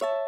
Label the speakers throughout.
Speaker 1: you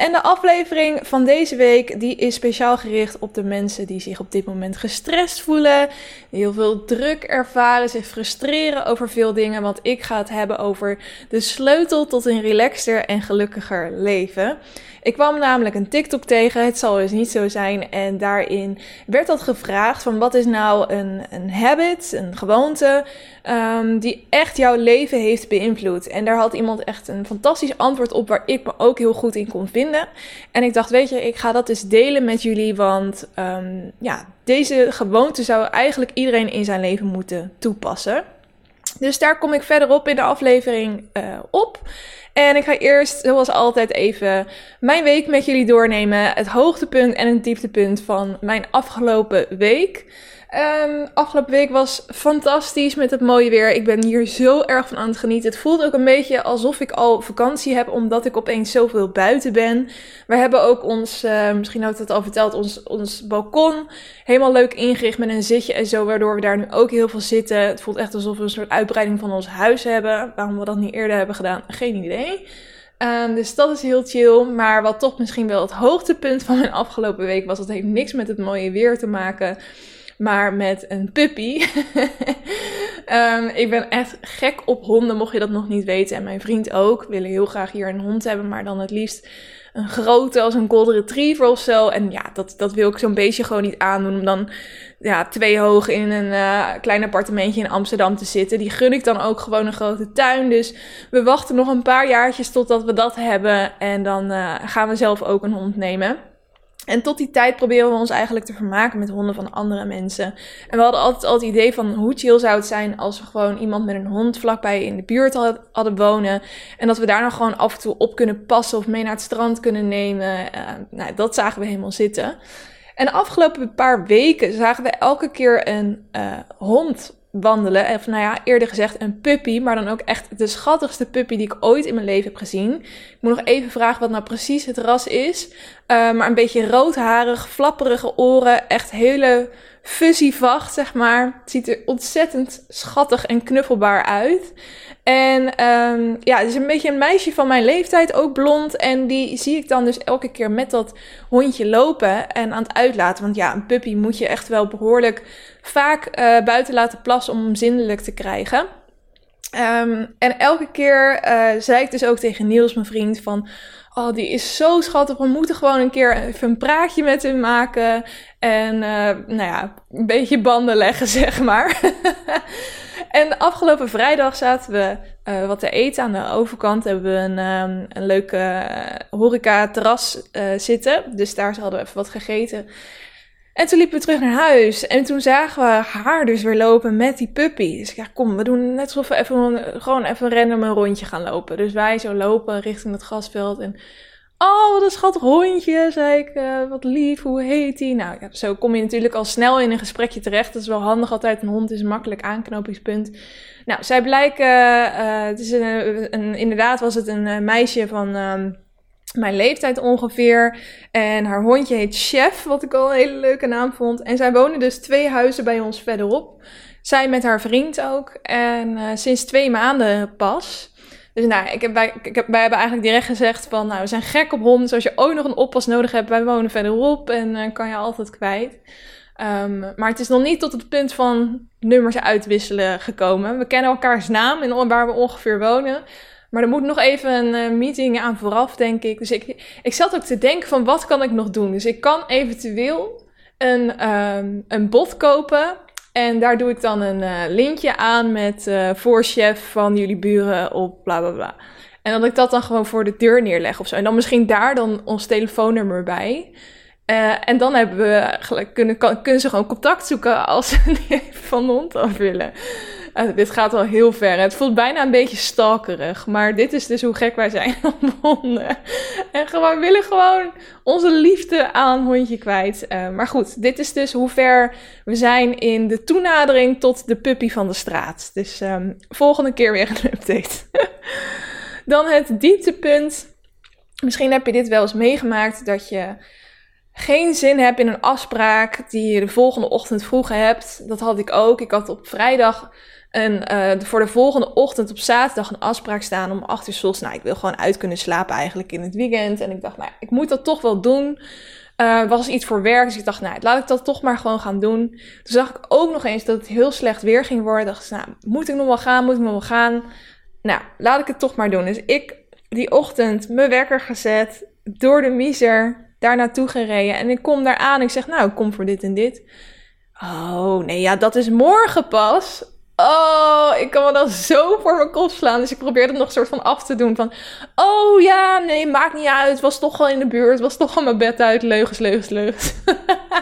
Speaker 1: En de aflevering van deze week die is speciaal gericht op de mensen die zich op dit moment gestrest voelen, heel veel druk ervaren, zich frustreren over veel dingen, want ik ga het hebben over de sleutel tot een relaxter en gelukkiger leven. Ik kwam namelijk een TikTok tegen, het zal dus niet zo zijn. En daarin werd dat gevraagd van wat is nou een, een habit, een gewoonte, um, die echt jouw leven heeft beïnvloed. En daar had iemand echt een fantastisch antwoord op waar ik me ook heel goed in kon vinden. En ik dacht, weet je, ik ga dat eens delen met jullie, want um, ja, deze gewoonte zou eigenlijk iedereen in zijn leven moeten toepassen. Dus daar kom ik verderop in de aflevering uh, op. En ik ga eerst, zoals altijd, even mijn week met jullie doornemen. Het hoogtepunt en het dieptepunt van mijn afgelopen week. Um, afgelopen week was fantastisch met het mooie weer. Ik ben hier zo erg van aan het genieten. Het voelt ook een beetje alsof ik al vakantie heb, omdat ik opeens zoveel buiten ben. We hebben ook ons, uh, misschien had ik het al verteld, ons, ons balkon helemaal leuk ingericht met een zitje en zo, waardoor we daar nu ook heel veel zitten. Het voelt echt alsof we een soort uitbreiding van ons huis hebben. Waarom we dat niet eerder hebben gedaan, geen idee. Um, dus dat is heel chill. Maar wat toch misschien wel het hoogtepunt van mijn afgelopen week was, dat heeft niks met het mooie weer te maken maar met een puppy. um, ik ben echt gek op honden, mocht je dat nog niet weten. En mijn vriend ook. We willen heel graag hier een hond hebben, maar dan het liefst een grote als een golden retriever of zo. En ja, dat, dat wil ik zo'n beestje gewoon niet aandoen. Om dan ja, twee hoog in een uh, klein appartementje in Amsterdam te zitten. Die gun ik dan ook gewoon een grote tuin. Dus we wachten nog een paar jaartjes totdat we dat hebben. En dan uh, gaan we zelf ook een hond nemen. En tot die tijd proberen we ons eigenlijk te vermaken met honden van andere mensen. En we hadden altijd al het idee van hoe chill zou het zijn als we gewoon iemand met een hond vlakbij in de buurt hadden wonen. En dat we daar nog gewoon af en toe op kunnen passen of mee naar het strand kunnen nemen. Uh, nou, dat zagen we helemaal zitten. En de afgelopen paar weken zagen we elke keer een uh, hond wandelen. Of nou ja, eerder gezegd een puppy, maar dan ook echt de schattigste puppy die ik ooit in mijn leven heb gezien. Ik moet nog even vragen wat nou precies het ras is. Uh, maar een beetje roodharig, flapperige oren, echt hele fuzzy vacht, zeg maar. Het ziet er ontzettend schattig en knuffelbaar uit. En um, ja, het is een beetje een meisje van mijn leeftijd, ook blond. En die zie ik dan dus elke keer met dat hondje lopen en aan het uitlaten. Want ja, een puppy moet je echt wel behoorlijk vaak uh, buiten laten plassen om hem zindelijk te krijgen. Um, en elke keer uh, zei ik dus ook tegen Niels, mijn vriend, van... Oh, die is zo schattig. We moeten gewoon een keer even een praatje met hem maken. En uh, nou ja, een beetje banden leggen, zeg maar. en afgelopen vrijdag zaten we uh, wat te eten. Aan de overkant hebben we een, um, een leuke horeca-terras uh, zitten. Dus daar hadden we even wat gegeten. En toen liepen we terug naar huis. En toen zagen we haar dus weer lopen met die puppy. Dus ik dacht, kom, we doen net alsof we even, gewoon even random een rondje gaan lopen. Dus wij zo lopen richting het grasveld. En oh, wat een schattig hondje, zei ik. Uh, wat lief, hoe heet die? Nou ja, zo kom je natuurlijk al snel in een gesprekje terecht. Dat is wel handig altijd. Een hond is een makkelijk aanknopingspunt. Nou, zij blijken, uh, het is een, inderdaad was het een meisje van... Um, mijn leeftijd ongeveer. En haar hondje heet Chef, wat ik al een hele leuke naam vond. En zij wonen dus twee huizen bij ons verderop. Zij met haar vriend ook. En uh, sinds twee maanden pas. Dus nou, ik heb, wij, ik heb, wij hebben eigenlijk direct gezegd van, nou, we zijn gek op honden. Dus als je ook nog een oppas nodig hebt, wij wonen verderop en uh, kan je altijd kwijt. Um, maar het is nog niet tot het punt van nummers uitwisselen gekomen. We kennen elkaars naam en waar we ongeveer wonen. Maar er moet nog even een uh, meeting aan vooraf, denk ik. Dus ik, ik zat ook te denken van wat kan ik nog doen? Dus ik kan eventueel een, um, een bot kopen. En daar doe ik dan een uh, linkje aan met uh, voorchef van jullie buren op bla bla bla. En dat ik dat dan gewoon voor de deur neerleg of zo. En dan misschien daar dan ons telefoonnummer bij. En dan hebben we kunnen, kunnen ze gewoon contact zoeken als ze van de hond af willen. Uh, dit gaat al heel ver. Het voelt bijna een beetje stalkerig. Maar dit is dus hoe gek wij zijn op honden. en gewoon willen gewoon onze liefde aan hondje kwijt. Uh, maar goed, dit is dus hoe ver we zijn in de toenadering tot de puppy van de straat. Dus um, volgende keer weer een update. Dan het dieptepunt. Misschien heb je dit wel eens meegemaakt dat je geen zin hebt in een afspraak die je de volgende ochtend vroeg hebt. Dat had ik ook. Ik had op vrijdag uh, voor de volgende ochtend op zaterdag een afspraak staan om 8 uur s Nou, ik wil gewoon uit kunnen slapen eigenlijk in het weekend. En ik dacht, nou, ik moet dat toch wel doen. Uh, was iets voor werk, dus ik dacht, nou, laat ik dat toch maar gewoon gaan doen. Toen zag ik ook nog eens dat het heel slecht weer ging worden. Dacht, nou, moet ik nog wel gaan, moet ik nog wel gaan? Nou, laat ik het toch maar doen. Dus ik die ochtend mijn wekker gezet, door de miser daar naartoe gereden. En ik kom daar aan. Ik zeg, nou, ik kom voor dit en dit. Oh, nee, ja, dat is morgen pas. Oh, ik kan me dan zo voor mijn kop slaan. Dus ik probeer het nog een soort van af te doen. Van, oh ja, nee, maakt niet uit. Was toch wel in de buurt. Was toch al mijn bed uit. Leugens, leugens, leugens.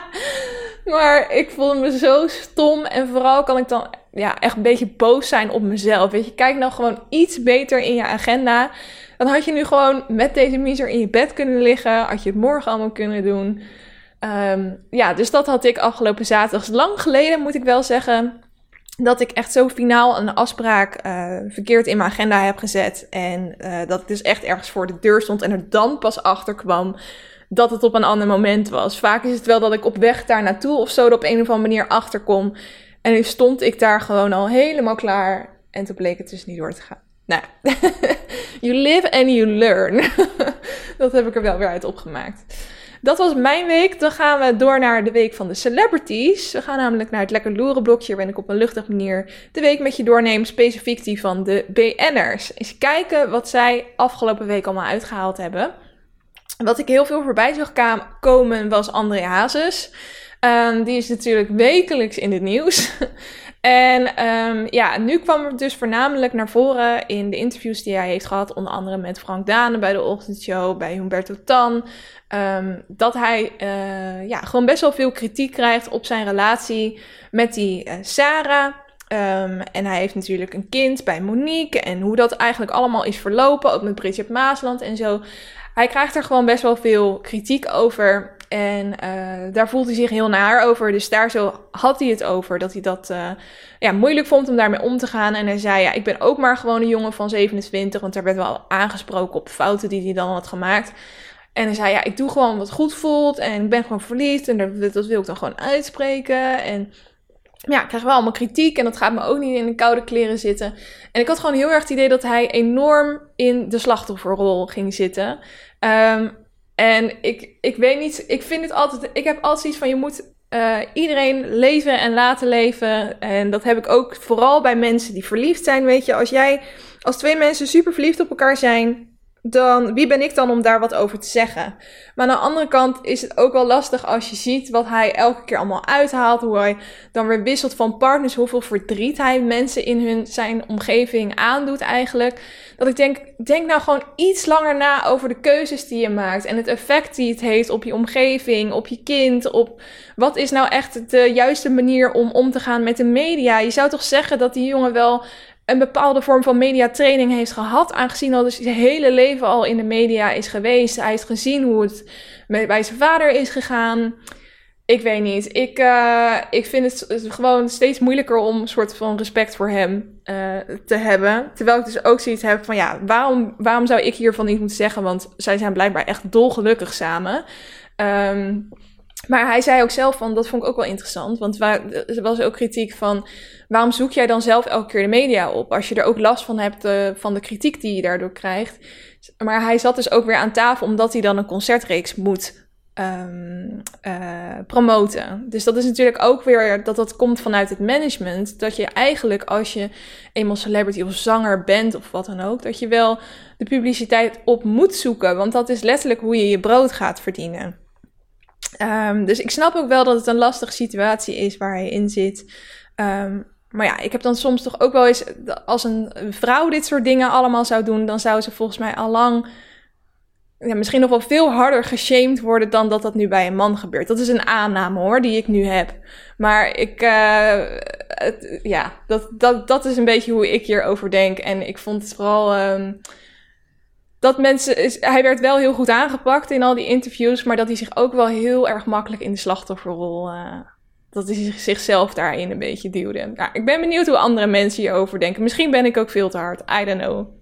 Speaker 1: maar ik voelde me zo stom. En vooral kan ik dan ja, echt een beetje boos zijn op mezelf. Weet je, kijk nou gewoon iets beter in je agenda. Dan had je nu gewoon met deze miser in je bed kunnen liggen. Had je het morgen allemaal kunnen doen. Um, ja, dus dat had ik afgelopen zaterdag. Lang geleden moet ik wel zeggen dat ik echt zo finaal een afspraak uh, verkeerd in mijn agenda heb gezet. En uh, dat ik dus echt ergens voor de deur stond en er dan pas achter kwam dat het op een ander moment was. Vaak is het wel dat ik op weg daar naartoe of zo er op een of andere manier achterkom. En nu stond ik daar gewoon al helemaal klaar. En toen bleek het dus niet door te gaan. Nou, you live and you learn. dat heb ik er wel weer uit opgemaakt. Dat was mijn week. Dan gaan we door naar de week van de celebrities. We gaan namelijk naar het lekker loeren blokje, waarin ik op een luchtige manier de week met je doorneem, specifiek die van de BN'ers. Eens kijken wat zij afgelopen week allemaal uitgehaald hebben. Wat ik heel veel voorbij zag komen was André Hazes. Um, die is natuurlijk wekelijks in het nieuws. En um, ja, nu kwam het dus voornamelijk naar voren in de interviews die hij heeft gehad, onder andere met Frank Dane bij de ochtendshow, bij Humberto Tan, um, dat hij uh, ja, gewoon best wel veel kritiek krijgt op zijn relatie met die uh, Sarah. Um, en hij heeft natuurlijk een kind bij Monique en hoe dat eigenlijk allemaal is verlopen, ook met Bridget Maasland en zo. Hij krijgt er gewoon best wel veel kritiek over. En uh, daar voelt hij zich heel naar over. Dus daar zo had hij het over. Dat hij dat uh, ja, moeilijk vond om daarmee om te gaan. En hij zei: Ja, ik ben ook maar gewoon een jongen van 27. Want daar werd wel aangesproken op fouten die hij dan had gemaakt. En hij zei: Ja, ik doe gewoon wat goed voelt. En ik ben gewoon verliefd. En dat, dat wil ik dan gewoon uitspreken. En ja, ik krijg wel allemaal kritiek en dat gaat me ook niet in de koude kleren zitten. En ik had gewoon heel erg het idee dat hij enorm in de slachtofferrol ging zitten. Um, en ik, ik weet niet, ik vind het altijd, ik heb altijd iets van je moet uh, iedereen leven en laten leven. En dat heb ik ook vooral bij mensen die verliefd zijn. Weet je, als jij, als twee mensen super verliefd op elkaar zijn, dan wie ben ik dan om daar wat over te zeggen? Maar aan de andere kant is het ook wel lastig als je ziet wat hij elke keer allemaal uithaalt, hoe hij dan weer wisselt van partners, hoeveel verdriet hij mensen in hun zijn omgeving aandoet eigenlijk. Dat ik denk, denk nou gewoon iets langer na over de keuzes die je maakt en het effect die het heeft op je omgeving, op je kind, op wat is nou echt de juiste manier om om te gaan met de media. Je zou toch zeggen dat die jongen wel een bepaalde vorm van mediatraining heeft gehad, aangezien al dus zijn hele leven al in de media is geweest. Hij heeft gezien hoe het met, bij zijn vader is gegaan. Ik weet niet. Ik, uh, ik vind het gewoon steeds moeilijker om een soort van respect voor hem uh, te hebben. Terwijl ik dus ook zoiets heb van ja, waarom, waarom zou ik hiervan niet moeten zeggen? Want zij zijn blijkbaar echt dolgelukkig samen. Um, maar hij zei ook zelf van, dat vond ik ook wel interessant. Want er was ook kritiek van, waarom zoek jij dan zelf elke keer de media op? Als je er ook last van hebt uh, van de kritiek die je daardoor krijgt. Maar hij zat dus ook weer aan tafel omdat hij dan een concertreeks moet um, uh, promoten. Dus dat is natuurlijk ook weer dat dat komt vanuit het management. Dat je eigenlijk als je eenmaal celebrity of zanger bent of wat dan ook, dat je wel de publiciteit op moet zoeken. Want dat is letterlijk hoe je je brood gaat verdienen. Um, dus ik snap ook wel dat het een lastige situatie is waar hij in zit. Um, maar ja, ik heb dan soms toch ook wel eens, als een vrouw dit soort dingen allemaal zou doen, dan zou ze volgens mij al lang ja, misschien nog wel veel harder geshamed worden dan dat dat nu bij een man gebeurt. Dat is een aanname hoor, die ik nu heb. Maar ik, het, ja, dat, dat, dat is een beetje hoe ik hierover denk. En ik vond het vooral. Um, dat mensen, hij werd wel heel goed aangepakt in al die interviews, maar dat hij zich ook wel heel erg makkelijk in de slachtofferrol, uh, dat hij zichzelf daarin een beetje duwde. Ik ben benieuwd hoe andere mensen hierover denken. Misschien ben ik ook veel te hard, I don't know.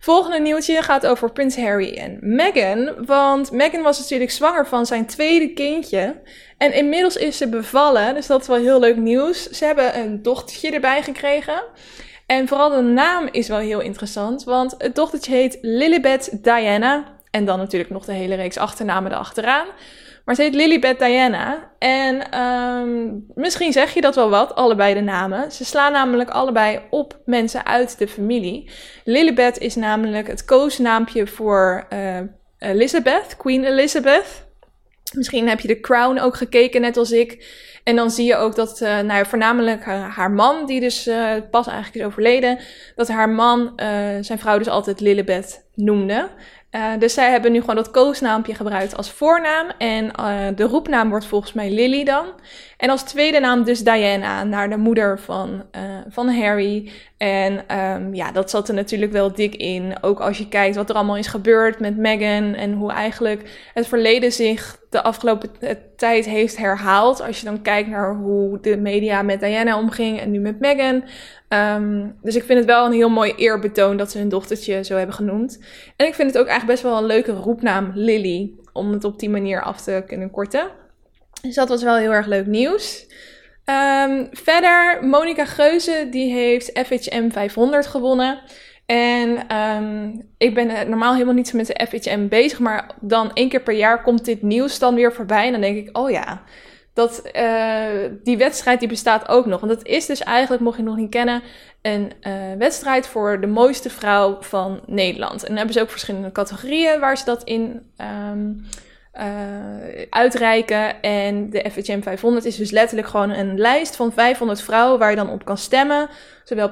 Speaker 1: Volgende nieuwtje gaat over Prins Harry en Meghan. Want Meghan was natuurlijk zwanger van zijn tweede kindje. En inmiddels is ze bevallen, dus dat is wel heel leuk nieuws. Ze hebben een dochtertje erbij gekregen. En vooral de naam is wel heel interessant, want het dochtertje heet Lilibet Diana. En dan natuurlijk nog de hele reeks achternamen erachteraan. Maar ze heet Lilibet Diana. En um, misschien zeg je dat wel wat, allebei de namen. Ze slaan namelijk allebei op mensen uit de familie. Lilibet is namelijk het koosnaampje voor uh, Elizabeth, Queen Elizabeth. Misschien heb je de Crown ook gekeken, net als ik. En dan zie je ook dat, uh, nou voornamelijk uh, haar man, die dus uh, pas eigenlijk is overleden, dat haar man zijn vrouw dus altijd Lilibet noemde. Dus zij hebben nu gewoon dat koosnaampje gebruikt als voornaam. En de roepnaam wordt volgens mij Lily dan. En als tweede naam dus Diana, naar de moeder van, van Harry. En um, ja, dat zat er natuurlijk wel dik in. Ook als je kijkt wat er allemaal is gebeurd met Meghan. En hoe eigenlijk het verleden zich de afgelopen tijd heeft herhaald. Als je dan kijkt naar hoe de media met Diana omging en nu met Meghan. Um, dus ik vind het wel een heel mooi eerbetoon dat ze hun dochtertje zo hebben genoemd. En ik vind het ook eigenlijk best wel een leuke roepnaam, Lily. Om het op die manier af te kunnen korten. Dus dat was wel heel erg leuk nieuws. Um, verder, Monica Geuze, die heeft FHM 500 gewonnen. En um, ik ben normaal helemaal niet zo met de FHM bezig, maar dan één keer per jaar komt dit nieuws dan weer voorbij. En dan denk ik, oh ja, dat uh, die wedstrijd die bestaat ook nog. Want het is dus eigenlijk, mocht je nog niet kennen, een uh, wedstrijd voor de mooiste vrouw van Nederland. En dan hebben ze ook verschillende categorieën waar ze dat in um, uh, uitreiken. En de FHM 500 is dus letterlijk gewoon een lijst van 500 vrouwen waar je dan op kan stemmen. Zowel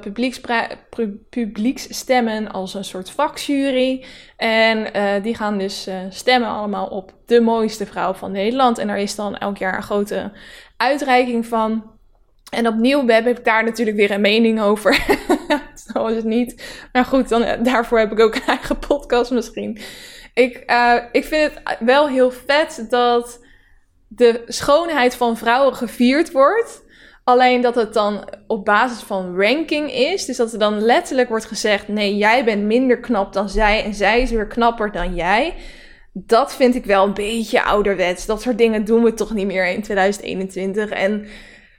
Speaker 1: publieksstemmen als een soort vakjury. En uh, die gaan dus uh, stemmen allemaal op de mooiste vrouw van Nederland. En er is dan elk jaar een grote uitreiking van. En opnieuw heb ik daar natuurlijk weer een mening over. Zo is het niet. Maar goed, dan, daarvoor heb ik ook een eigen podcast misschien. Ik, uh, ik vind het wel heel vet dat de schoonheid van vrouwen gevierd wordt. Alleen dat het dan op basis van ranking is. Dus dat er dan letterlijk wordt gezegd: nee, jij bent minder knap dan zij en zij is weer knapper dan jij. Dat vind ik wel een beetje ouderwets. Dat soort dingen doen we toch niet meer in 2021. En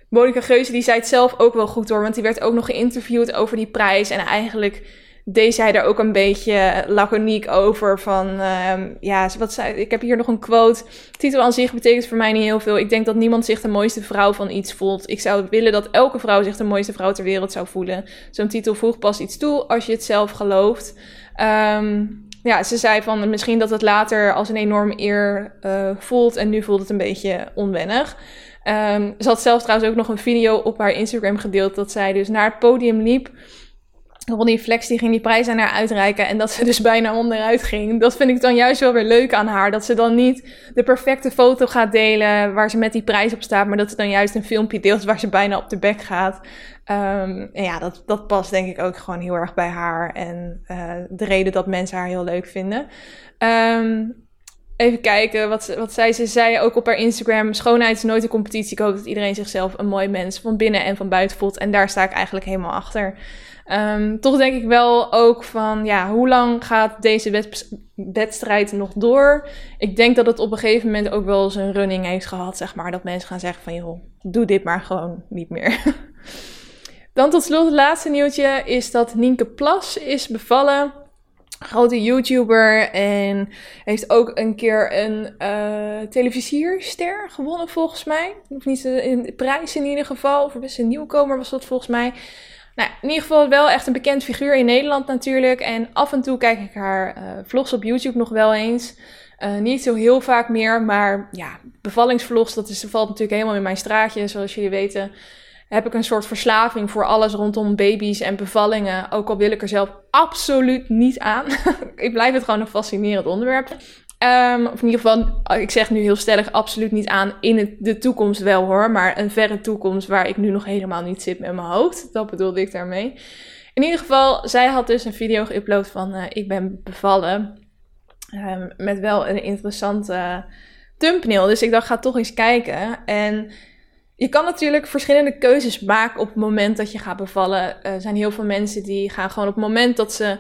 Speaker 1: Monika Geuze die zei het zelf ook wel goed hoor. Want die werd ook nog geïnterviewd over die prijs. En eigenlijk deed zij daar ook een beetje laconiek over. Van um, ja, wat zei, ik heb hier nog een quote. Titel aan zich betekent voor mij niet heel veel. Ik denk dat niemand zich de mooiste vrouw van iets voelt. Ik zou willen dat elke vrouw zich de mooiste vrouw ter wereld zou voelen. Zo'n titel voegt pas iets toe als je het zelf gelooft. Um, ja, ze zei van misschien dat het later als een enorm eer uh, voelt. En nu voelt het een beetje onwennig. Um, ze had zelf trouwens ook nog een video op haar Instagram gedeeld. Dat zij dus naar het podium liep. Ronnie Flex die ging die prijs aan haar uitreiken en dat ze dus bijna onderuit ging. Dat vind ik dan juist wel weer leuk aan haar. Dat ze dan niet de perfecte foto gaat delen waar ze met die prijs op staat, maar dat ze dan juist een filmpje deelt waar ze bijna op de bek gaat. Um, en ja, dat, dat past denk ik ook gewoon heel erg bij haar en uh, de reden dat mensen haar heel leuk vinden. Um, Even kijken wat, wat zij ze zei ook op haar Instagram. Schoonheid is nooit een competitie. Ik hoop dat iedereen zichzelf een mooi mens van binnen en van buiten voelt. En daar sta ik eigenlijk helemaal achter. Um, toch denk ik wel ook van, ja, hoe lang gaat deze wedstrijd nog door? Ik denk dat het op een gegeven moment ook wel zijn running heeft gehad, zeg maar. Dat mensen gaan zeggen van, joh, doe dit maar gewoon niet meer. Dan tot slot het laatste nieuwtje is dat Nienke Plas is bevallen. Grote YouTuber en heeft ook een keer een uh, televisierster gewonnen volgens mij. Of niet een prijs in ieder geval, of best een nieuwkomer was dat volgens mij. Nou, in ieder geval wel echt een bekend figuur in Nederland natuurlijk. En af en toe kijk ik haar uh, vlogs op YouTube nog wel eens. Uh, niet zo heel vaak meer, maar ja, bevallingsvlogs, dat is, valt natuurlijk helemaal in mijn straatje. Zoals jullie weten, heb ik een soort verslaving voor alles rondom baby's en bevallingen. Ook al wil ik er zelf absoluut niet aan. ik blijf het gewoon een fascinerend onderwerp. Um, of in ieder geval, ik zeg nu heel stellig absoluut niet aan in de toekomst wel hoor. Maar een verre toekomst waar ik nu nog helemaal niet zit met mijn hoofd. Dat bedoelde ik daarmee. In ieder geval, zij had dus een video geüpload van uh, ik ben bevallen. Um, met wel een interessante thumbnail. Dus ik dacht, ga toch eens kijken. En je kan natuurlijk verschillende keuzes maken op het moment dat je gaat bevallen. Er zijn heel veel mensen die gaan gewoon op het moment dat ze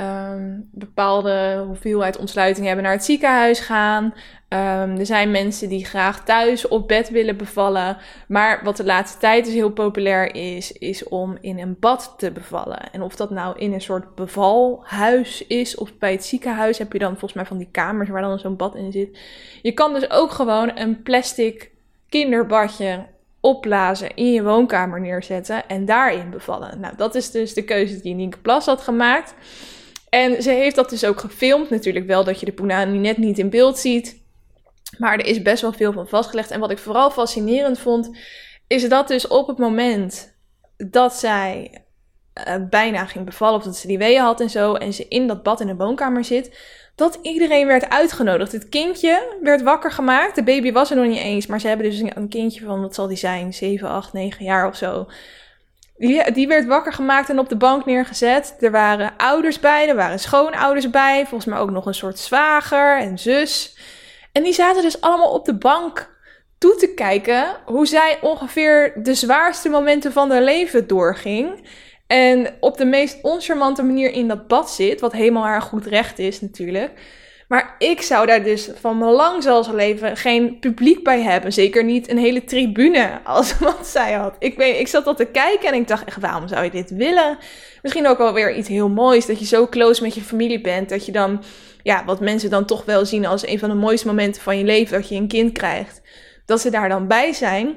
Speaker 1: um, bepaalde hoeveelheid ontsluiting hebben naar het ziekenhuis gaan. Um, er zijn mensen die graag thuis op bed willen bevallen. Maar wat de laatste tijd dus heel populair is, is om in een bad te bevallen. En of dat nou in een soort bevalhuis is of bij het ziekenhuis, heb je dan volgens mij van die kamers waar dan zo'n bad in zit. Je kan dus ook gewoon een plastic kinderbadje opblazen, in je woonkamer neerzetten en daarin bevallen. Nou, dat is dus de keuze die Nienke Plas had gemaakt. En ze heeft dat dus ook gefilmd. Natuurlijk wel dat je de Punani net niet in beeld ziet. Maar er is best wel veel van vastgelegd. En wat ik vooral fascinerend vond, is dat dus op het moment dat zij uh, bijna ging bevallen, of dat ze die weeën had en zo, en ze in dat bad in de woonkamer zit, dat iedereen werd uitgenodigd. Het kindje werd wakker gemaakt. De baby was er nog niet eens, maar ze hebben dus een kindje van, wat zal die zijn, 7, 8, 9 jaar of zo. Die, werd wakker gemaakt en op de bank neergezet. Er waren ouders bij, er waren schoonouders bij. Volgens mij ook nog een soort zwager en zus. En die zaten dus allemaal op de bank toe te kijken hoe zij ongeveer de zwaarste momenten van haar leven doorging. En op de meest oncharmante manier in dat bad zit, wat helemaal haar goed recht is natuurlijk. Maar ik zou daar dus van mijn lang zal leven geen publiek bij hebben. Zeker niet een hele tribune als wat zij had. Ik, weet, ik zat al te kijken en ik dacht echt, waarom zou je dit willen? Misschien ook wel weer iets heel moois. Dat je zo close met je familie bent. Dat je dan, ja, wat mensen dan toch wel zien als een van de mooiste momenten van je leven. Dat je een kind krijgt. Dat ze daar dan bij zijn.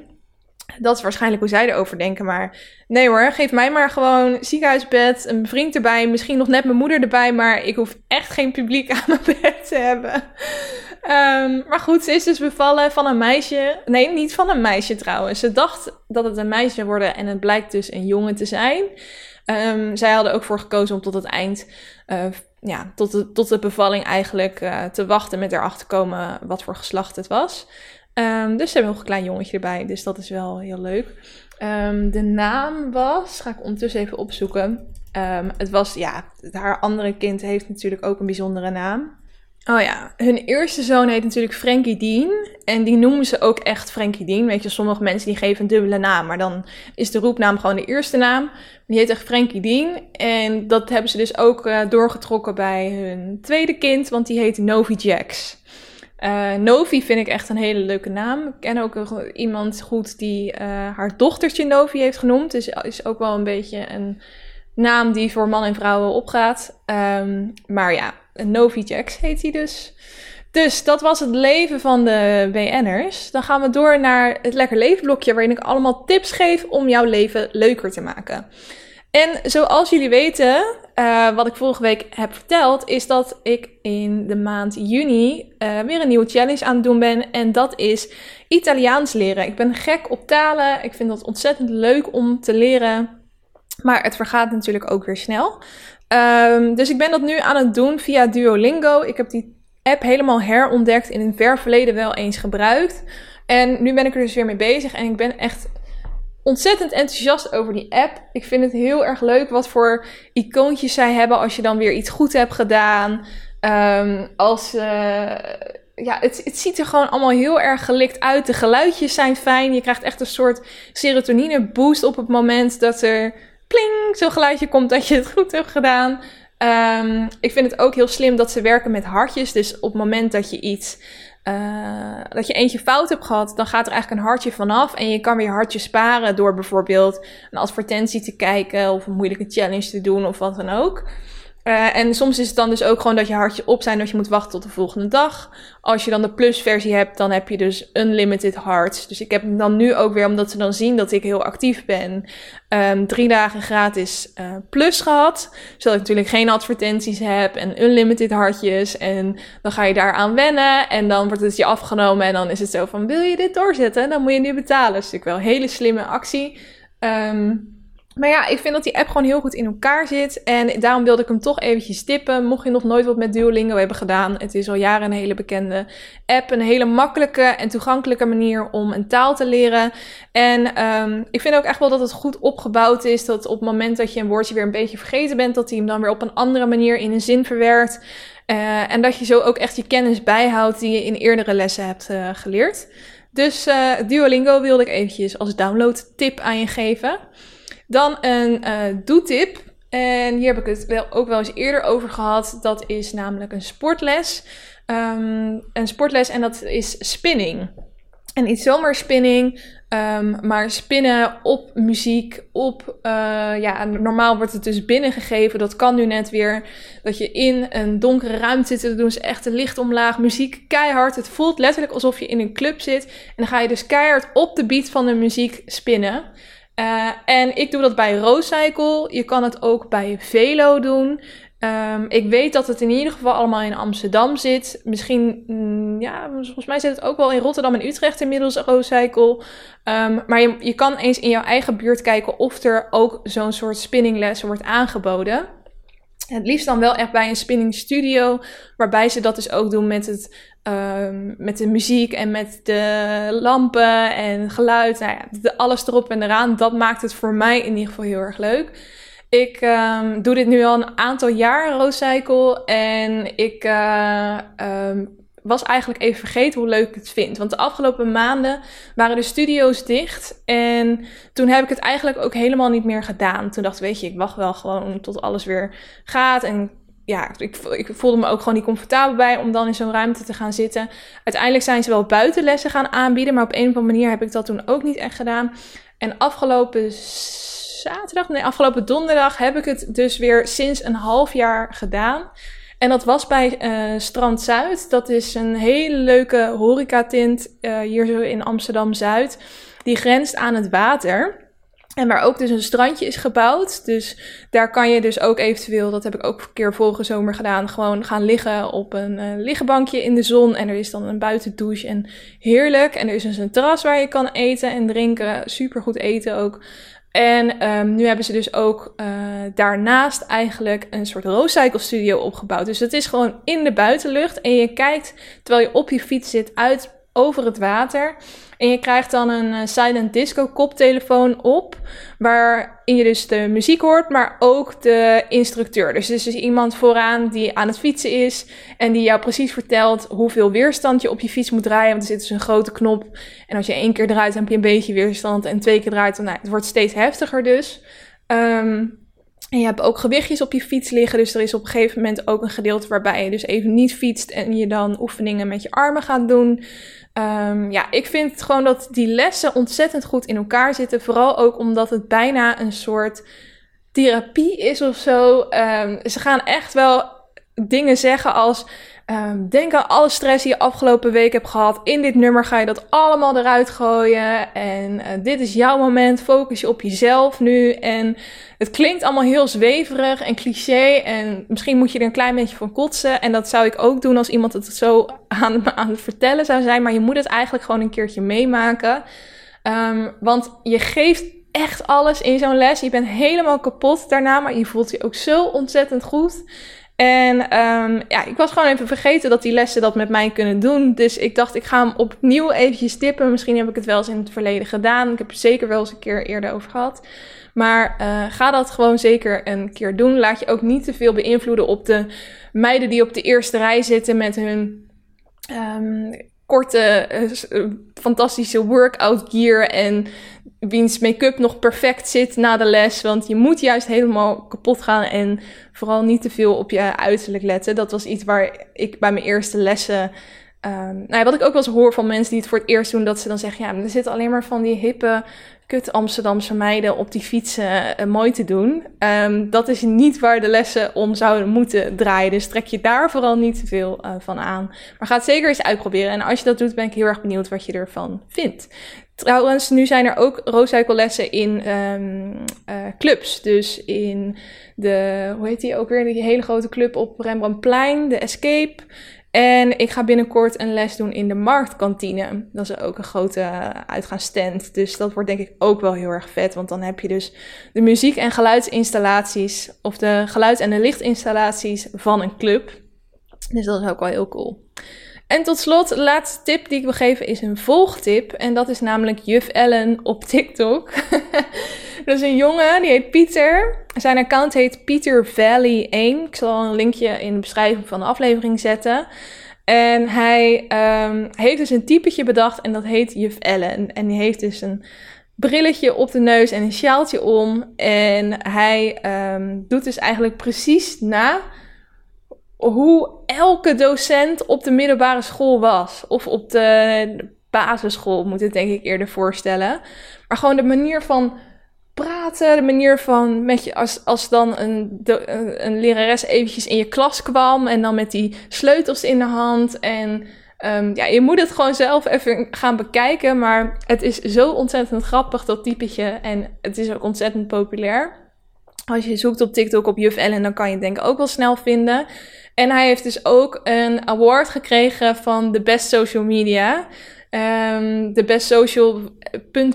Speaker 1: Dat is waarschijnlijk hoe zij erover denken. Maar nee hoor, geef mij maar gewoon ziekenhuisbed, een vriend erbij, misschien nog net mijn moeder erbij. Maar ik hoef echt geen publiek aan mijn bed te hebben. Um, maar goed, ze is dus bevallen van een meisje. Nee, niet van een meisje trouwens. Ze dacht dat het een meisje zou worden en het blijkt dus een jongen te zijn. Um, zij hadden ook voor gekozen om tot het eind, uh, ja, tot de, tot de bevalling eigenlijk uh, te wachten met erachter te komen wat voor geslacht het was. Um, dus ze hebben nog een klein jongetje erbij, dus dat is wel heel leuk. Um, de naam was, ga ik ondertussen even opzoeken. Um, het was, ja, haar andere kind heeft natuurlijk ook een bijzondere naam. Oh ja, hun eerste zoon heet natuurlijk Frankie Dean. En die noemen ze ook echt Frankie Dean. Weet je, sommige mensen die geven een dubbele naam. Maar dan is de roepnaam gewoon de eerste naam. Die heet echt Frankie Dean. En dat hebben ze dus ook uh, doorgetrokken bij hun tweede kind. Want die heet Novi Jax. Uh, Novi vind ik echt een hele leuke naam. Ik ken ook iemand goed die uh, haar dochtertje Novi heeft genoemd. Dus is ook wel een beetje een naam die voor man en vrouwen opgaat. Um, maar ja, Novi Jax heet hij dus. Dus dat was het leven van de BN'ers. Dan gaan we door naar het Lekker Leven blokje, waarin ik allemaal tips geef om jouw leven leuker te maken. En zoals jullie weten, uh, wat ik vorige week heb verteld, is dat ik in de maand juni uh, weer een nieuwe challenge aan het doen ben. En dat is Italiaans leren. Ik ben gek op talen. Ik vind dat ontzettend leuk om te leren. Maar het vergaat natuurlijk ook weer snel. Um, dus ik ben dat nu aan het doen via Duolingo. Ik heb die app helemaal herontdekt. In een ver verleden wel eens gebruikt. En nu ben ik er dus weer mee bezig. En ik ben echt ontzettend enthousiast over die app. Ik vind het heel erg leuk wat voor icoontjes zij hebben als je dan weer iets goed hebt gedaan. Um, als, uh, ja, het, het ziet er gewoon allemaal heel erg gelikt uit. De geluidjes zijn fijn. Je krijgt echt een soort serotonine boost op het moment dat er pling zo'n geluidje komt dat je het goed hebt gedaan. Um, ik vind het ook heel slim dat ze werken met hartjes. Dus op het moment dat je iets uh, dat je eentje fout hebt gehad, dan gaat er eigenlijk een hartje vanaf. En je kan weer hartje sparen door bijvoorbeeld een advertentie te kijken of een moeilijke challenge te doen of wat dan ook. Uh, en soms is het dan dus ook gewoon dat je hartje op zijn dat je moet wachten tot de volgende dag. Als je dan de plus versie hebt, dan heb je dus unlimited hearts. Dus ik heb dan nu ook weer, omdat ze dan zien dat ik heel actief ben, um, drie dagen gratis uh, plus gehad. Zodat ik natuurlijk geen advertenties heb en unlimited hartjes. En dan ga je daaraan wennen en dan wordt het je afgenomen. En dan is het zo van, wil je dit doorzetten? Dan moet je nu betalen. Is natuurlijk wel een hele slimme actie. Um, Maar ja, ik vind dat die app gewoon heel goed in elkaar zit. En daarom wilde ik hem toch eventjes tippen. Mocht je nog nooit wat met Duolingo hebben gedaan. Het is al jaren een hele bekende app. Een hele makkelijke en toegankelijke manier om een taal te leren. En um, ik vind ook echt wel dat het goed opgebouwd is. Dat op het moment dat je een woordje weer een beetje vergeten bent. Dat hij hem dan weer op een andere manier in een zin verwerkt. Uh, en dat je zo ook echt je kennis bijhoudt die je in eerdere lessen hebt uh, geleerd. Dus uh, Duolingo wilde ik eventjes als download tip aan je geven. Dan een uh, doetip. En hier heb ik het wel, ook wel eens eerder over gehad. Dat is namelijk een sportles. Um, een sportles en dat is spinning. En niet zomaar spinning, um, maar spinnen op muziek, op, uh, ja, normaal wordt het dus binnengegeven. Dat kan nu net weer, dat je in een donkere ruimte zit. Dan doen ze echt de licht omlaag, muziek keihard. Het voelt letterlijk alsof je in een club zit. En dan ga je dus keihard op de beat van de muziek spinnen. Uh, en ik doe dat bij Roadcycle. Je kan het ook bij Velo doen. Um, ik weet dat het in ieder geval allemaal in Amsterdam zit. Misschien, mm, ja, volgens mij zit het ook wel in Rotterdam en Utrecht inmiddels, Roadcycle. Um, maar je, je kan eens in jouw eigen buurt kijken of er ook zo'n soort spinningles wordt aangeboden. Het liefst dan wel echt bij een spinning studio, waarbij ze dat dus ook doen met, het, um, met de muziek en met de lampen en geluid. Nou ja, alles erop en eraan. Dat maakt het voor mij in ieder geval heel erg leuk. Ik um, doe dit nu al een aantal jaar, Roadcycle. En ik uh, um, was eigenlijk even vergeten hoe leuk ik het vind. Want de afgelopen maanden waren de studio's dicht. En toen heb ik het eigenlijk ook helemaal niet meer gedaan. Toen dacht ik, weet je, ik wacht wel gewoon tot alles weer gaat. En ja, ik, ik voelde me ook gewoon niet comfortabel bij om dan in zo'n ruimte te gaan zitten. Uiteindelijk zijn ze wel buitenlessen gaan aanbieden. Maar op een of andere manier heb ik dat toen ook niet echt gedaan. En afgelopen zaterdag, nee, afgelopen donderdag heb ik het dus weer sinds een half jaar gedaan. En dat was bij uh, Strand Zuid. Dat is een hele leuke horecatint uh, hier zo in Amsterdam Zuid. Die grenst aan het water. En waar ook dus een strandje is gebouwd. Dus daar kan je dus ook eventueel, dat heb ik ook een keer vorige zomer gedaan, gewoon gaan liggen op een uh, liggenbankje in de zon. En er is dan een buitendouche en heerlijk. En er is dus een terras waar je kan eten en drinken. Super goed eten ook. En um, nu hebben ze dus ook uh, daarnaast eigenlijk een soort roadcycle studio opgebouwd. Dus het is gewoon in de buitenlucht en je kijkt terwijl je op je fiets zit uit over het water. En je krijgt dan een uh, silent disco koptelefoon op, waarin je dus de muziek hoort, maar ook de instructeur. Dus er is dus iemand vooraan die aan het fietsen is en die jou precies vertelt hoeveel weerstand je op je fiets moet draaien. Want er zit dus een grote knop en als je één keer draait, dan heb je een beetje weerstand en twee keer draait, dan nou, het wordt steeds heftiger dus. Um, en je hebt ook gewichtjes op je fiets liggen. Dus er is op een gegeven moment ook een gedeelte waarbij je dus even niet fietst en je dan oefeningen met je armen gaat doen. Um, ja, ik vind gewoon dat die lessen ontzettend goed in elkaar zitten. Vooral ook omdat het bijna een soort therapie is of zo. Um, ze gaan echt wel dingen zeggen als. Um, denk aan alle stress die je afgelopen week hebt gehad. In dit nummer ga je dat allemaal eruit gooien. En uh, dit is jouw moment. Focus je op jezelf nu. En het klinkt allemaal heel zweverig en cliché. En misschien moet je er een klein beetje van kotsen. En dat zou ik ook doen als iemand het zo aan, aan het vertellen zou zijn. Maar je moet het eigenlijk gewoon een keertje meemaken. Um, want je geeft echt alles in zo'n les. Je bent helemaal kapot daarna. Maar je voelt je ook zo ontzettend goed. En um, ja, ik was gewoon even vergeten dat die lessen dat met mij kunnen doen. Dus ik dacht, ik ga hem opnieuw eventjes tippen. Misschien heb ik het wel eens in het verleden gedaan. Ik heb er zeker wel eens een keer eerder over gehad. Maar uh, ga dat gewoon zeker een keer doen. Laat je ook niet te veel beïnvloeden op de meiden die op de eerste rij zitten met hun um, korte, uh, fantastische workout gear en wiens make-up nog perfect zit na de les. Want je moet juist helemaal kapot gaan en vooral niet te veel op je uiterlijk letten. Dat was iets waar ik bij mijn eerste lessen. Um, nou ja, wat ik ook wel eens hoor van mensen die het voor het eerst doen, dat ze dan zeggen: Ja, er zitten alleen maar van die hippe, kut Amsterdamse meiden op die fietsen uh, mooi te doen. Um, dat is niet waar de lessen om zouden moeten draaien. Dus trek je daar vooral niet te veel uh, van aan. Maar ga het zeker eens uitproberen. En als je dat doet, ben ik heel erg benieuwd wat je ervan vindt. Trouwens, nu zijn er ook roodsuikerlessen in um, uh, clubs. Dus in de, hoe heet die ook weer, die hele grote club op Rembrandtplein, de Escape. En ik ga binnenkort een les doen in de marktkantine. Dat is ook een grote uitgaansstand. Dus dat wordt denk ik ook wel heel erg vet. Want dan heb je dus de muziek- en geluidsinstallaties. Of de geluid- en de lichtinstallaties van een club. Dus dat is ook wel heel cool. En tot slot, de laatste tip die ik wil geven is een volgtip. En dat is namelijk Juf Ellen op TikTok. dat is een jongen, die heet Pieter. Zijn account heet Peter Valley 1. Ik zal een linkje in de beschrijving van de aflevering zetten. En hij um, heeft dus een typetje bedacht en dat heet Juf Ellen. En die heeft dus een brilletje op de neus en een sjaaltje om. En hij um, doet dus eigenlijk precies na hoe elke docent op de middelbare school was. Of op de basisschool, moet het denk ik eerder voorstellen. Maar gewoon de manier van praten, de manier van met je, als, als dan een, een lerares eventjes in je klas kwam en dan met die sleutels in de hand. En um, ja, je moet het gewoon zelf even gaan bekijken, maar het is zo ontzettend grappig, dat typetje. En het is ook ontzettend populair. Als je zoekt op TikTok op Juf Ellen, dan kan je het denk ik ook wel snel vinden. En hij heeft dus ook een award gekregen van de Best Social Media. Um, de Best Social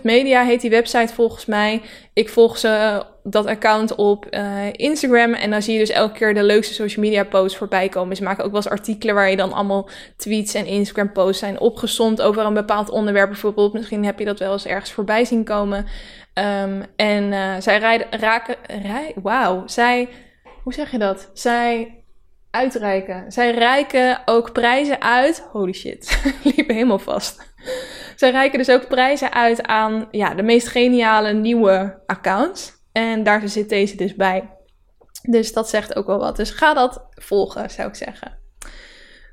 Speaker 1: Media heet die website volgens mij. Ik volg ze dat account op uh, Instagram. En dan zie je dus elke keer de leukste social media posts voorbij komen. Ze maken ook wel eens artikelen waar je dan allemaal tweets en Instagram posts zijn opgezond over een bepaald onderwerp. Bijvoorbeeld, misschien heb je dat wel eens ergens voorbij zien komen. Um, en uh, zij rijden, raken, rij, wauw, zij, hoe zeg je dat? Zij uitreiken. Zij reiken ook prijzen uit. Holy shit, liep helemaal vast. Zij reiken dus ook prijzen uit aan ja, de meest geniale nieuwe accounts. En daar zit deze dus bij. Dus dat zegt ook wel wat. Dus ga dat volgen, zou ik zeggen.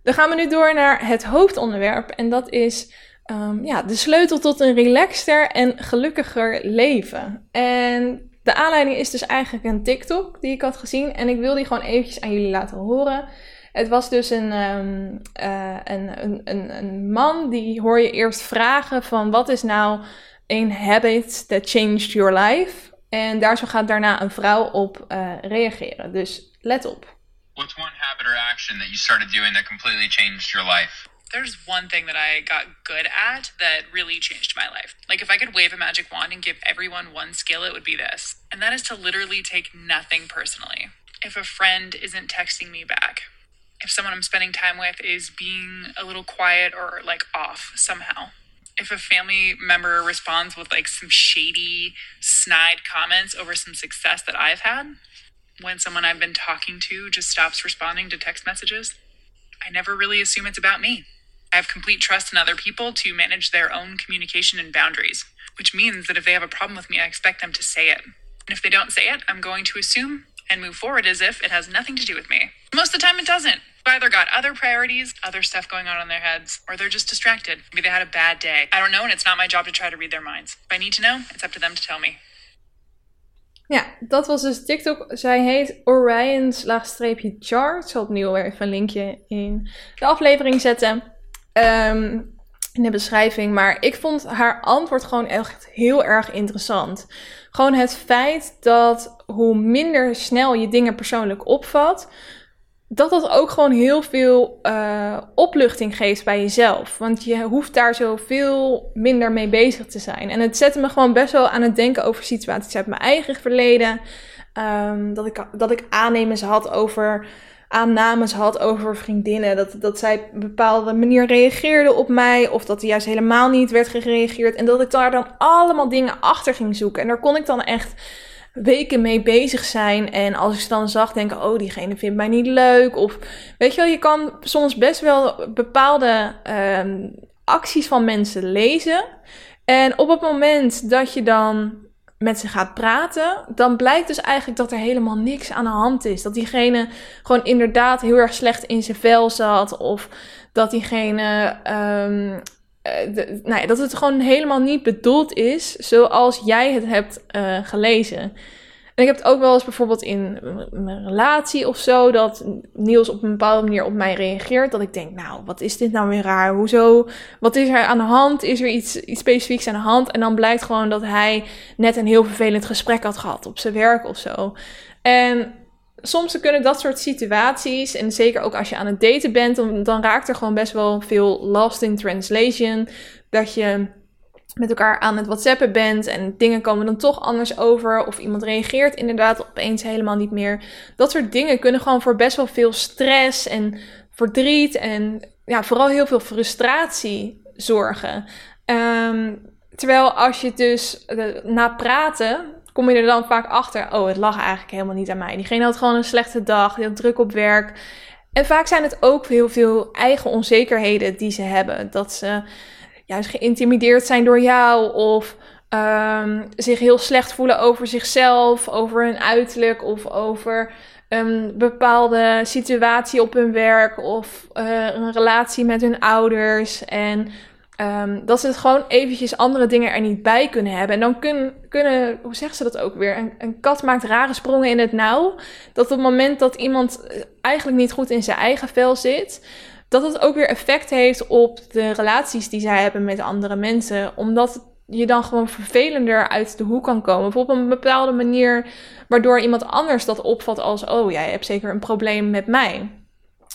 Speaker 1: Dan gaan we nu door naar het hoofdonderwerp. En dat is um, ja, de sleutel tot een relaxter en gelukkiger leven. En de aanleiding is dus eigenlijk een TikTok die ik had gezien. En ik wil die gewoon eventjes aan jullie laten horen. Het was dus een, um, uh, een, een, een, een, man die hoor je eerst vragen van wat is nou een habit that changed your life? En daar zo gaat daarna een vrouw op uh, reageren. Dus let op.
Speaker 2: What's one habit or action that you started doing that completely changed your life?
Speaker 3: There's one thing that I got good at that really changed my life. Like, if I could wave a magic wand and give everyone one skill, it would be this. And that is to literally take nothing personally. If a friend isn't texting me back, if someone I'm spending time with is being a little quiet or like off somehow, if a family member responds with like some shady, snide comments over some success that I've had, when someone I've been talking to just stops responding to text messages, I never really assume it's about me. I have complete trust in other people to manage their own communication and boundaries, which means that if they have a problem with me, I expect them to say it. And if they don't say it, I'm going to assume and move forward as if it has nothing to do with me. Most of the time, it doesn't. They've either got other priorities, other stuff going on in their heads, or they're just distracted. Maybe they had a bad day. I don't know, and it's not my job to try to read their minds. If I need to know, it's up to them to tell me.
Speaker 1: Ja, dat was dus TikTok. Zij heet Orion-chart. Ik zal opnieuw even een linkje in de aflevering zetten. Um, in de beschrijving. Maar ik vond haar antwoord gewoon echt heel erg interessant. Gewoon het feit dat hoe minder snel je dingen persoonlijk opvat, dat dat ook gewoon heel veel uh, opluchting geeft bij jezelf. Want je hoeft daar zoveel minder mee bezig te zijn. En het zette me gewoon best wel aan het denken over situaties uit mijn eigen verleden. Um, dat, ik, dat ik aannemens had over aannames had over vriendinnen. Dat, dat zij op een bepaalde manier reageerde op mij. Of dat er juist helemaal niet werd gereageerd. En dat ik daar dan allemaal dingen achter ging zoeken. En daar kon ik dan echt weken mee bezig zijn. En als ik ze dan zag, denken: oh, diegene vindt mij niet leuk. Of weet je wel, je kan soms best wel bepaalde um, acties van mensen lezen. En op het moment dat je dan met ze gaat praten, dan blijkt dus eigenlijk dat er helemaal niks aan de hand is. Dat diegene gewoon inderdaad heel erg slecht in zijn vel zat. Of dat diegene. Um, nou ja, dat het gewoon helemaal niet bedoeld is zoals jij het hebt uh, gelezen. Ik heb het ook wel eens bijvoorbeeld in mijn relatie of zo, dat Niels op een bepaalde manier op mij reageert. Dat ik denk, nou, wat is dit nou weer raar? Hoezo? Wat is er aan de hand? Is er iets, iets specifieks aan de hand? En dan blijkt gewoon dat hij net een heel vervelend gesprek had gehad op zijn werk of zo. En soms kunnen dat soort situaties, en zeker ook als je aan het daten bent, dan, dan raakt er gewoon best wel veel lost in translation. Dat je met elkaar aan het WhatsAppen bent en dingen komen dan toch anders over. Of iemand reageert inderdaad opeens helemaal niet meer. Dat soort dingen kunnen gewoon voor best wel veel stress en verdriet en ja, vooral heel veel frustratie zorgen. Ehm, terwijl als je dus uh, na praten kom je er dan vaak achter, oh, het lag eigenlijk helemaal niet aan mij. Diegene had gewoon een slechte dag, die had druk op werk. En vaak zijn het ook heel veel eigen onzekerheden die ze hebben. Dat ze juist geïntimideerd zijn door jou of um, zich heel slecht voelen over zichzelf, over hun uiterlijk of over een bepaalde situatie op hun werk of uh, een relatie met hun ouders. En Um, dat ze het gewoon eventjes andere dingen er niet bij kunnen hebben. En dan kun, kunnen, hoe zeggen ze dat ook weer? Een, een, kat maakt rare sprongen in het nauw. Dat op het moment dat iemand eh, eigenlijk niet goed in zijn eigen vel zit, dat het ook weer effect heeft op de relaties die zij hebben met andere mensen. Omdat je dan gewoon vervelender uit de hoek kan komen. Of op een bepaalde manier, waardoor iemand anders dat opvat als: oh, jij hebt zeker een probleem met mij.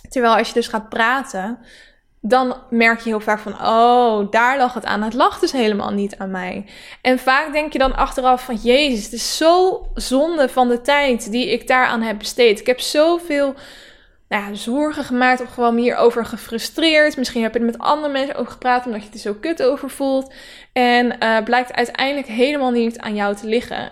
Speaker 1: Terwijl als je dus gaat praten, dan merk je heel vaak van, oh, daar lag het aan. Het lag dus helemaal niet aan mij. En vaak denk je dan achteraf van, jezus, het is zo zonde van de tijd die ik daaraan heb besteed. Ik heb zoveel nou ja, zorgen gemaakt of gewoon hierover gefrustreerd. Misschien heb je er met andere mensen over gepraat omdat je het er zo kut over voelt. En uh, blijkt uiteindelijk helemaal niet aan jou te liggen.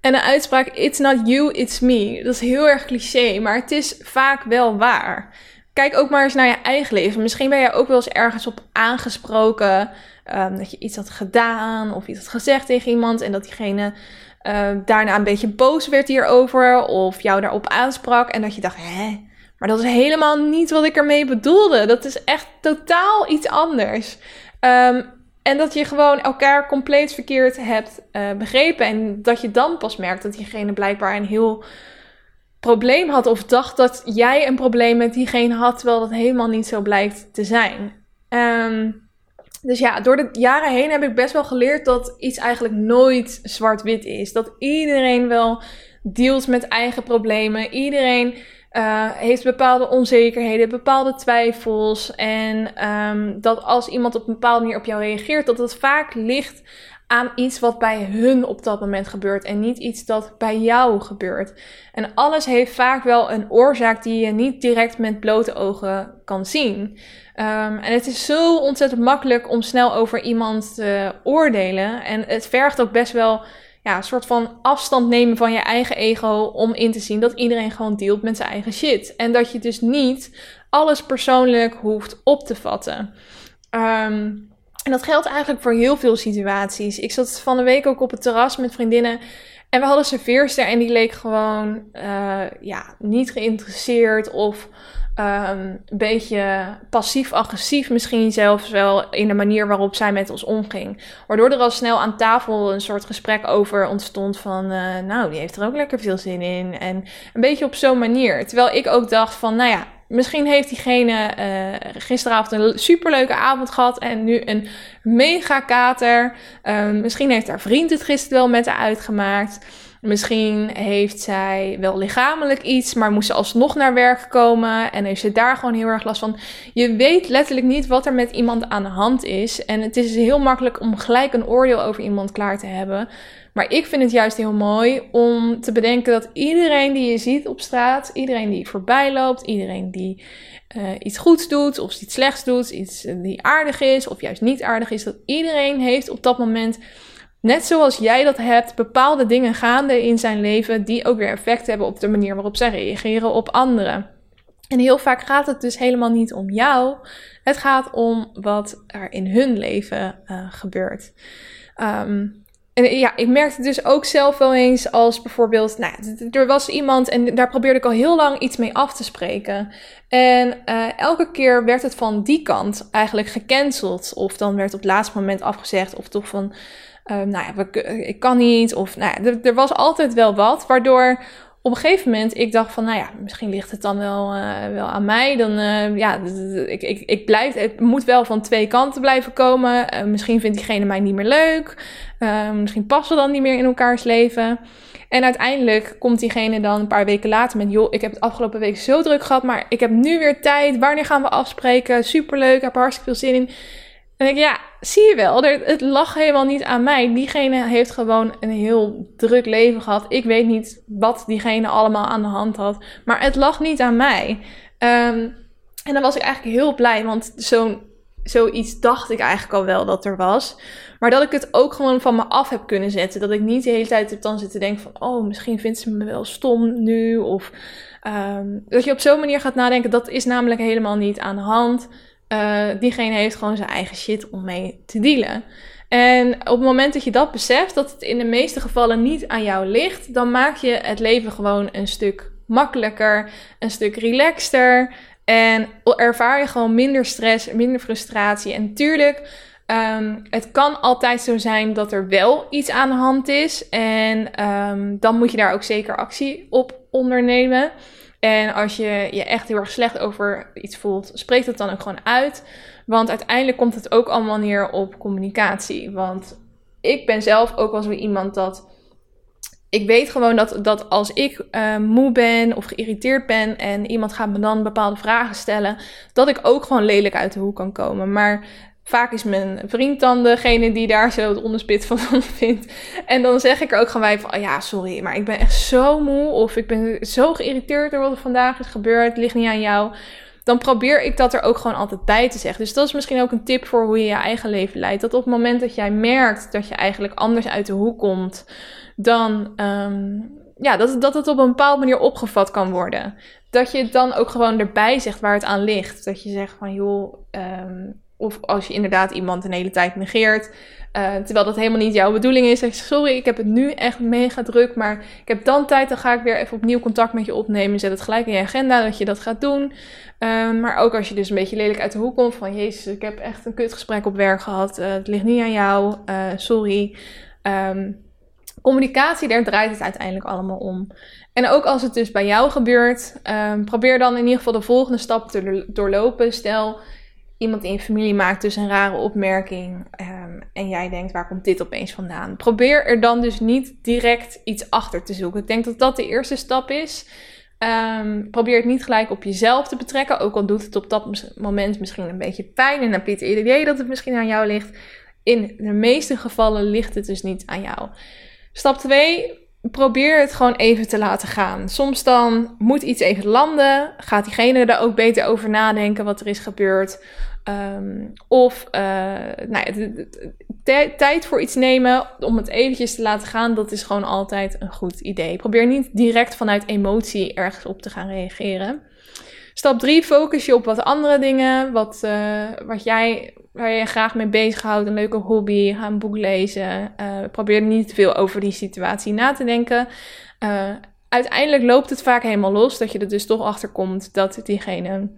Speaker 1: En de uitspraak, it's not you, it's me. Dat is heel erg cliché, maar het is vaak wel waar kijk ook maar eens naar je eigen leven. Misschien ben je ook wel eens ergens op aangesproken. Um, dat je iets had gedaan of iets had gezegd tegen iemand. En dat diegene uh, daarna een beetje boos werd hierover. Of jou daarop aansprak. En dat je dacht, hè, maar dat is helemaal niet wat ik ermee bedoelde. Dat is echt totaal iets anders. Um, en dat je gewoon elkaar compleet verkeerd hebt uh, begrepen. En dat je dan pas merkt dat diegene blijkbaar een heel probleem had of dacht dat jij een probleem met diegene had, terwijl dat helemaal niet zo blijkt te zijn. Um, dus ja, door de jaren heen heb ik best wel geleerd dat iets eigenlijk nooit zwart-wit is. Dat iedereen wel dealt met eigen problemen. Iedereen uh, heeft bepaalde onzekerheden, bepaalde twijfels. En um, dat als iemand op een bepaalde manier op jou reageert, dat het vaak ligt aan iets wat bij hun op dat moment gebeurt en niet iets dat bij jou gebeurt. En alles heeft vaak wel een oorzaak die je niet direct met blote ogen kan zien. Um, en het is zo ontzettend makkelijk om snel over iemand te oordelen. En het vergt ook best wel ja, een soort van afstand nemen van je eigen ego om in te zien dat iedereen gewoon dealt met zijn eigen shit. En dat je dus niet alles persoonlijk hoeft op te vatten. Um, en dat geldt eigenlijk voor heel veel situaties. Ik zat van de week ook op het terras met vriendinnen. En we hadden serveerster en die leek gewoon uh, ja, niet geïnteresseerd of een beetje passief-agressief misschien zelfs wel in de manier waarop zij met ons omging. Waardoor er al snel aan tafel een soort gesprek over ontstond van, uh, nou, die heeft er ook lekker veel zin in. En een beetje op zo'n manier. Terwijl ik ook dacht van, nou ja, Misschien heeft diegene uh, gisteravond een superleuke avond gehad en nu een mega kater. Uh, misschien heeft haar vriend het gisteren wel met haar uitgemaakt. Misschien heeft zij wel lichamelijk iets, maar moest ze alsnog naar werk komen en heeft ze daar gewoon heel erg last van. Je weet letterlijk niet wat er met iemand aan de hand is. En het is heel makkelijk om gelijk een oordeel over iemand klaar te hebben. Maar ik vind het juist heel mooi om te bedenken dat iedereen die je ziet op straat, iedereen die voorbij loopt, iedereen die uh, iets goeds doet of iets slechts doet, iets die aardig is of juist niet aardig is, dat iedereen heeft op dat moment, net zoals jij dat hebt, bepaalde dingen gaande in zijn leven die ook weer effect hebben op de manier waarop zij reageren op anderen. En heel vaak gaat het dus helemaal niet om jou. Het gaat om wat er in hun leven uh, gebeurt. Um, en ja, ik merkte dus ook zelf wel eens als bijvoorbeeld, nou, er was iemand en daar probeerde ik al heel lang iets mee af te spreken. En uh, elke keer werd het van die kant eigenlijk gecanceld. Of dan werd op het laatste moment afgezegd. Of toch van, uh, nou ja, ik kan niet. Of nou ja, er, was altijd wel wat. Waardoor op een gegeven moment ik dacht van, nou ja, misschien ligt het dan wel, uh, wel aan mij. Dan, uh, ja, ik, ik, ik blijf, het moet wel van twee kanten blijven komen. Misschien vindt diegene mij niet meer leuk. misschien passen we dan niet meer in elkaars leven. En uiteindelijk komt diegene dan een paar weken later met: Joh, ik heb het afgelopen week zo druk gehad, maar ik heb nu weer tijd. Wanneer gaan we afspreken? Superleuk, ik heb er hartstikke veel zin in. En ik, ja, zie je wel, het lag helemaal niet aan mij. Diegene heeft gewoon een heel druk leven gehad. Ik weet niet wat diegene allemaal aan de hand had, maar het lag niet aan mij. Um, en dan was ik eigenlijk heel blij, want zo'n zoiets dacht ik eigenlijk al wel dat er was. Maar dat ik het ook gewoon van me af heb kunnen zetten. Dat ik niet de hele tijd heb dan zitten denken van... oh, misschien vindt ze me wel stom nu. Of um, dat je op zo'n manier gaat nadenken. Dat is namelijk helemaal niet aan de hand. Uh, diegene heeft gewoon zijn eigen shit om mee te dealen. En op het moment dat je dat beseft, dat het in de meeste gevallen niet aan jou ligt, dan maak je het leven gewoon een stuk makkelijker, een stuk relaxter. En ervaar je gewoon minder stress, minder frustratie. En tuurlijk, um, het kan altijd zo zijn dat er wel iets aan de hand is. En um, dan moet je daar ook zeker actie op ondernemen. En als je je echt heel erg slecht over iets voelt, spreek het dan ook gewoon uit. Want uiteindelijk komt het ook allemaal neer op communicatie. Want ik ben zelf ook wel zo iemand dat ik weet gewoon dat, dat als ik uh, moe ben of geïrriteerd ben en iemand gaat me dan bepaalde vragen stellen, dat ik ook gewoon lelijk uit de hoek kan komen. Maar vaak is mijn vriend dan degene die daar zo het onderspit van vindt. En dan zeg ik er ook gewoon bij van, oh ja, sorry, maar ik ben echt zo moe of ik ben zo geïrriteerd door wat er vandaag is gebeurd, het ligt niet aan jou. Dan probeer ik dat er ook gewoon altijd bij te zeggen. Dus dat is misschien ook een tip voor hoe je je eigen leven leidt. Dat op het moment dat jij merkt dat je eigenlijk anders uit de hoek komt, dan um, ja, dat, dat het op een bepaalde manier opgevat kan worden. Dat je het dan ook gewoon erbij zegt waar het aan ligt. Dat je zegt van joh, um, of als je inderdaad iemand een hele tijd negeert, uh, terwijl dat helemaal niet jouw bedoeling is. Zeg sorry, ik heb het nu echt mega druk, maar ik heb dan tijd, dan ga ik weer even opnieuw contact met je opnemen. Zet het gelijk in je agenda dat je dat gaat doen. Um, maar ook als je dus een beetje lelijk uit de hoek komt van, jezus, ik heb echt een kutgesprek op werk gehad. Uh, het ligt niet aan jou, uh, sorry. Um, communicatie, daar draait het uiteindelijk allemaal om. En ook als het dus bij jou gebeurt, um, probeer dan in ieder geval de volgende stap te doorlopen. Stel, iemand in je familie maakt dus een rare opmerking um, en jij denkt, waar komt dit opeens vandaan? Probeer er dan dus niet direct iets achter te zoeken. Ik denk dat dat de eerste stap is. Um, probeer het niet gelijk op jezelf te betrekken, ook al doet het op dat moment misschien een beetje pijn en heb je het idee dat het misschien aan jou ligt. In de meeste gevallen ligt het dus niet aan jou. Stap 2. Probeer het gewoon even te laten gaan. Soms dan moet iets even landen. Gaat diegene er ook beter over nadenken wat er is gebeurd. Um, of uh, nou tijd voor iets nemen om het eventjes te laten gaan, dat is gewoon altijd een goed idee. Probeer niet direct vanuit emotie ergens op te gaan reageren. Stap 3, focus je op wat andere dingen, wat, uh, wat jij waar je graag mee bezighoudt, een leuke hobby, ga een boek lezen. Uh, probeer niet veel over die situatie na te denken. Uh, uiteindelijk loopt het vaak helemaal los, dat je er dus toch achter komt dat diegene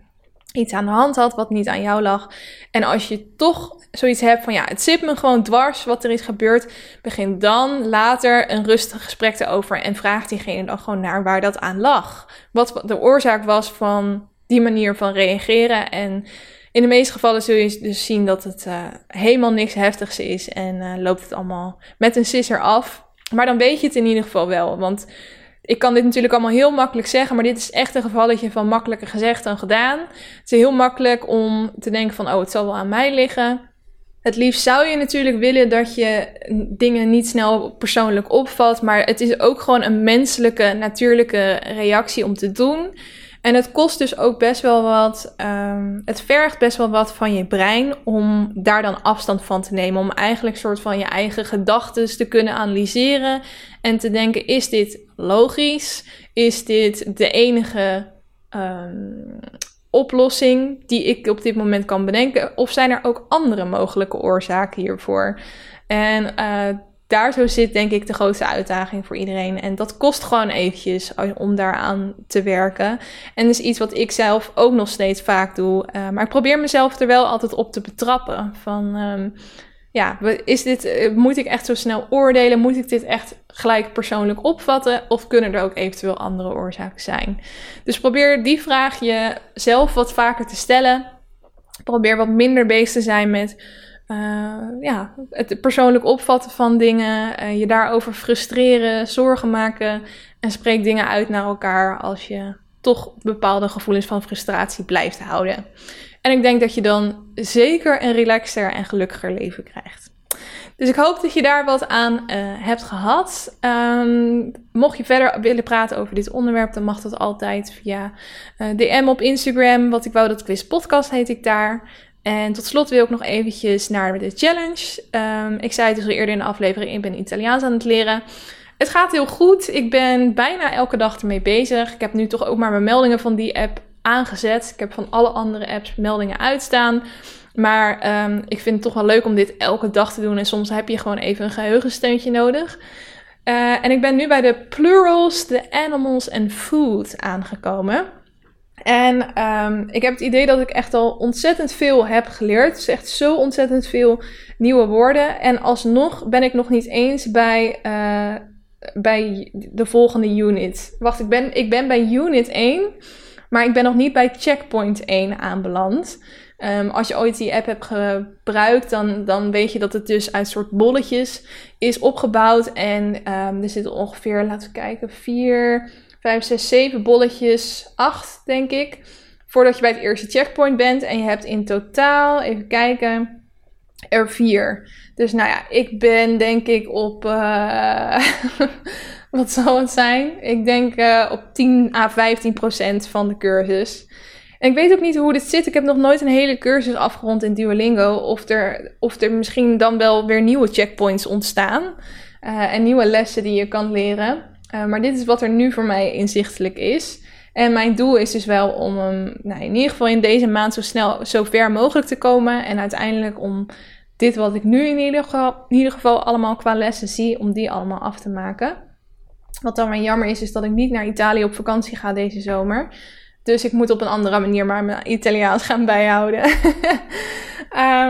Speaker 1: iets aan de hand had wat niet aan jou lag. En als je toch zoiets hebt van ja, het zit me gewoon dwars wat er is gebeurd, begin dan later een rustig gesprek erover en vraag diegene dan gewoon naar waar dat aan lag. Wat de oorzaak was van die manier van reageren en in de meeste gevallen zul je dus zien dat het uh, helemaal niks heftigs is en uh, loopt het allemaal met een sisser af. Maar dan weet je het in ieder geval wel. Want ik kan dit natuurlijk allemaal heel makkelijk zeggen, maar dit is echt een gevalletje van makkelijker gezegd dan gedaan. Het is heel makkelijk om te denken van, oh, het zal wel aan mij liggen. Het liefst zou je natuurlijk willen dat je dingen niet snel persoonlijk opvat, maar het is ook gewoon een menselijke, natuurlijke reactie om te doen. En het kost dus ook best wel wat. Um, het vergt best wel wat van je brein om daar dan afstand van te nemen. Om eigenlijk soort van je eigen gedachten te kunnen analyseren. En te denken: is dit logisch? Is dit de enige um, oplossing die ik op dit moment kan bedenken? Of zijn er ook andere mogelijke oorzaken hiervoor? En uh, daar zo zit denk ik de grootste uitdaging voor iedereen. En dat kost gewoon eventjes om daaraan te werken. En dat is iets wat ik zelf ook nog steeds vaak doe. Uh, maar ik probeer mezelf er wel altijd op te betrappen. Van um, ja, is dit, eh, moet ik echt zo snel oordelen? Moet ik dit echt gelijk persoonlijk opvatten? Of kunnen er ook eventueel andere oorzaken zijn? Dus probeer die vraag jezelf wat vaker te stellen. Probeer wat minder bezig te zijn met ja, het persoonlijk opvatten van dingen, je daarover frustreren, zorgen maken en spreek dingen uit naar elkaar als je toch bepaalde gevoelens van frustratie blijft houden. En ik denk dat je dan zeker een relaxter en gelukkiger leven krijgt. Dus ik hoop dat je daar wat aan uh, hebt gehad. Um, mocht je verder willen praten over dit onderwerp, dan mag dat altijd via DM op Instagram. Wat ik wou dat quiz podcast heet ik daar. En tot slot wil ik nog eventjes naar de challenge. Um, ik zei het dus al eerder in de aflevering, ik ben Italiaans aan het leren. Het gaat heel goed. Ik ben bijna elke dag ermee bezig. Ik heb nu toch ook maar mijn meldingen van die app aangezet. Ik heb van alle andere apps meldingen uitstaan. Maar um, ik vind het toch wel leuk om dit elke dag te doen. En soms heb je gewoon even een geheugensteuntje nodig. Uh, en ik ben nu bij de plurals, de animals en food aangekomen. En um, ik heb het idee dat ik echt al ontzettend veel heb geleerd. Is echt zo ontzettend veel nieuwe woorden. En alsnog ben ik nog niet eens bij, uh, bij de volgende unit. Wacht, ik ben, ik ben bij unit 1. Maar ik ben nog niet bij checkpoint 1 aanbeland. Um, als je ooit die app hebt gebruikt, dan, dan weet je dat het dus uit soort bolletjes is opgebouwd. En um, er zitten ongeveer, laten we kijken, 4, 5, 6, 7 bolletjes, 8 denk ik. Voordat je bij het eerste checkpoint bent. En je hebt in totaal, even kijken, er 4. Dus nou ja, ik ben denk ik op. Uh, wat zal het zijn? Ik denk uh, op 10 à 15 procent van de cursus. En ik weet ook niet hoe dit zit. Ik heb nog nooit een hele cursus afgerond in Duolingo. Of er, of er misschien dan wel weer nieuwe checkpoints ontstaan. Uh, en nieuwe lessen die je kan leren. Uh, maar dit is wat er nu voor mij inzichtelijk is. En mijn doel is dus wel om nou, in ieder geval in deze maand zo snel, zo ver mogelijk te komen. En uiteindelijk om dit wat ik nu in ieder geval, in ieder geval allemaal qua lessen zie, om die allemaal af te maken. Wat dan maar jammer is, is dat ik niet naar Italië op vakantie ga deze zomer. Dus ik moet op een andere manier maar mijn Italiaans gaan bijhouden.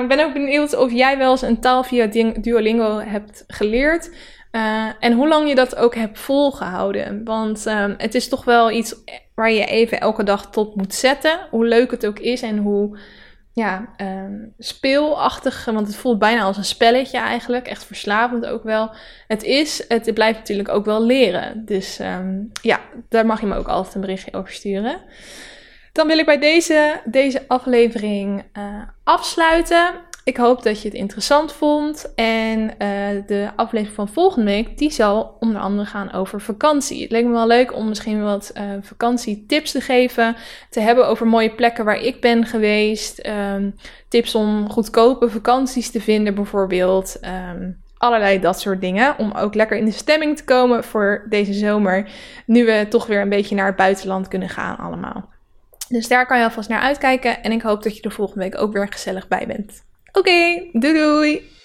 Speaker 1: ik ben ook benieuwd of jij wel eens een taal via Duolingo hebt geleerd. Uh, en hoe lang je dat ook hebt volgehouden. Want uh, het is toch wel iets waar je even elke dag tot moet zetten. Hoe leuk het ook is en hoe ja, um, speelachtig, want het voelt bijna als een spelletje eigenlijk. Echt verslavend ook wel. Het is, het blijft natuurlijk ook wel leren. Dus um, ja, daar mag je me ook altijd een berichtje over sturen. Dan wil ik bij deze, deze aflevering uh, afsluiten. Ik hoop dat je het interessant vond. En uh, de aflevering van volgende week, die zal onder andere gaan over vakantie. Het leek me wel leuk om misschien wat uh, vakantietips te geven. Te hebben over mooie plekken waar ik ben geweest. Um, tips om goedkope vakanties te vinden bijvoorbeeld. Um, allerlei dat soort dingen. Om ook lekker in de stemming te komen voor deze zomer. Nu we toch weer een beetje naar het buitenland kunnen gaan allemaal. Dus daar kan je alvast naar uitkijken. En ik hoop dat je er volgende week ook weer gezellig bij bent. Oké, okay, doei doei!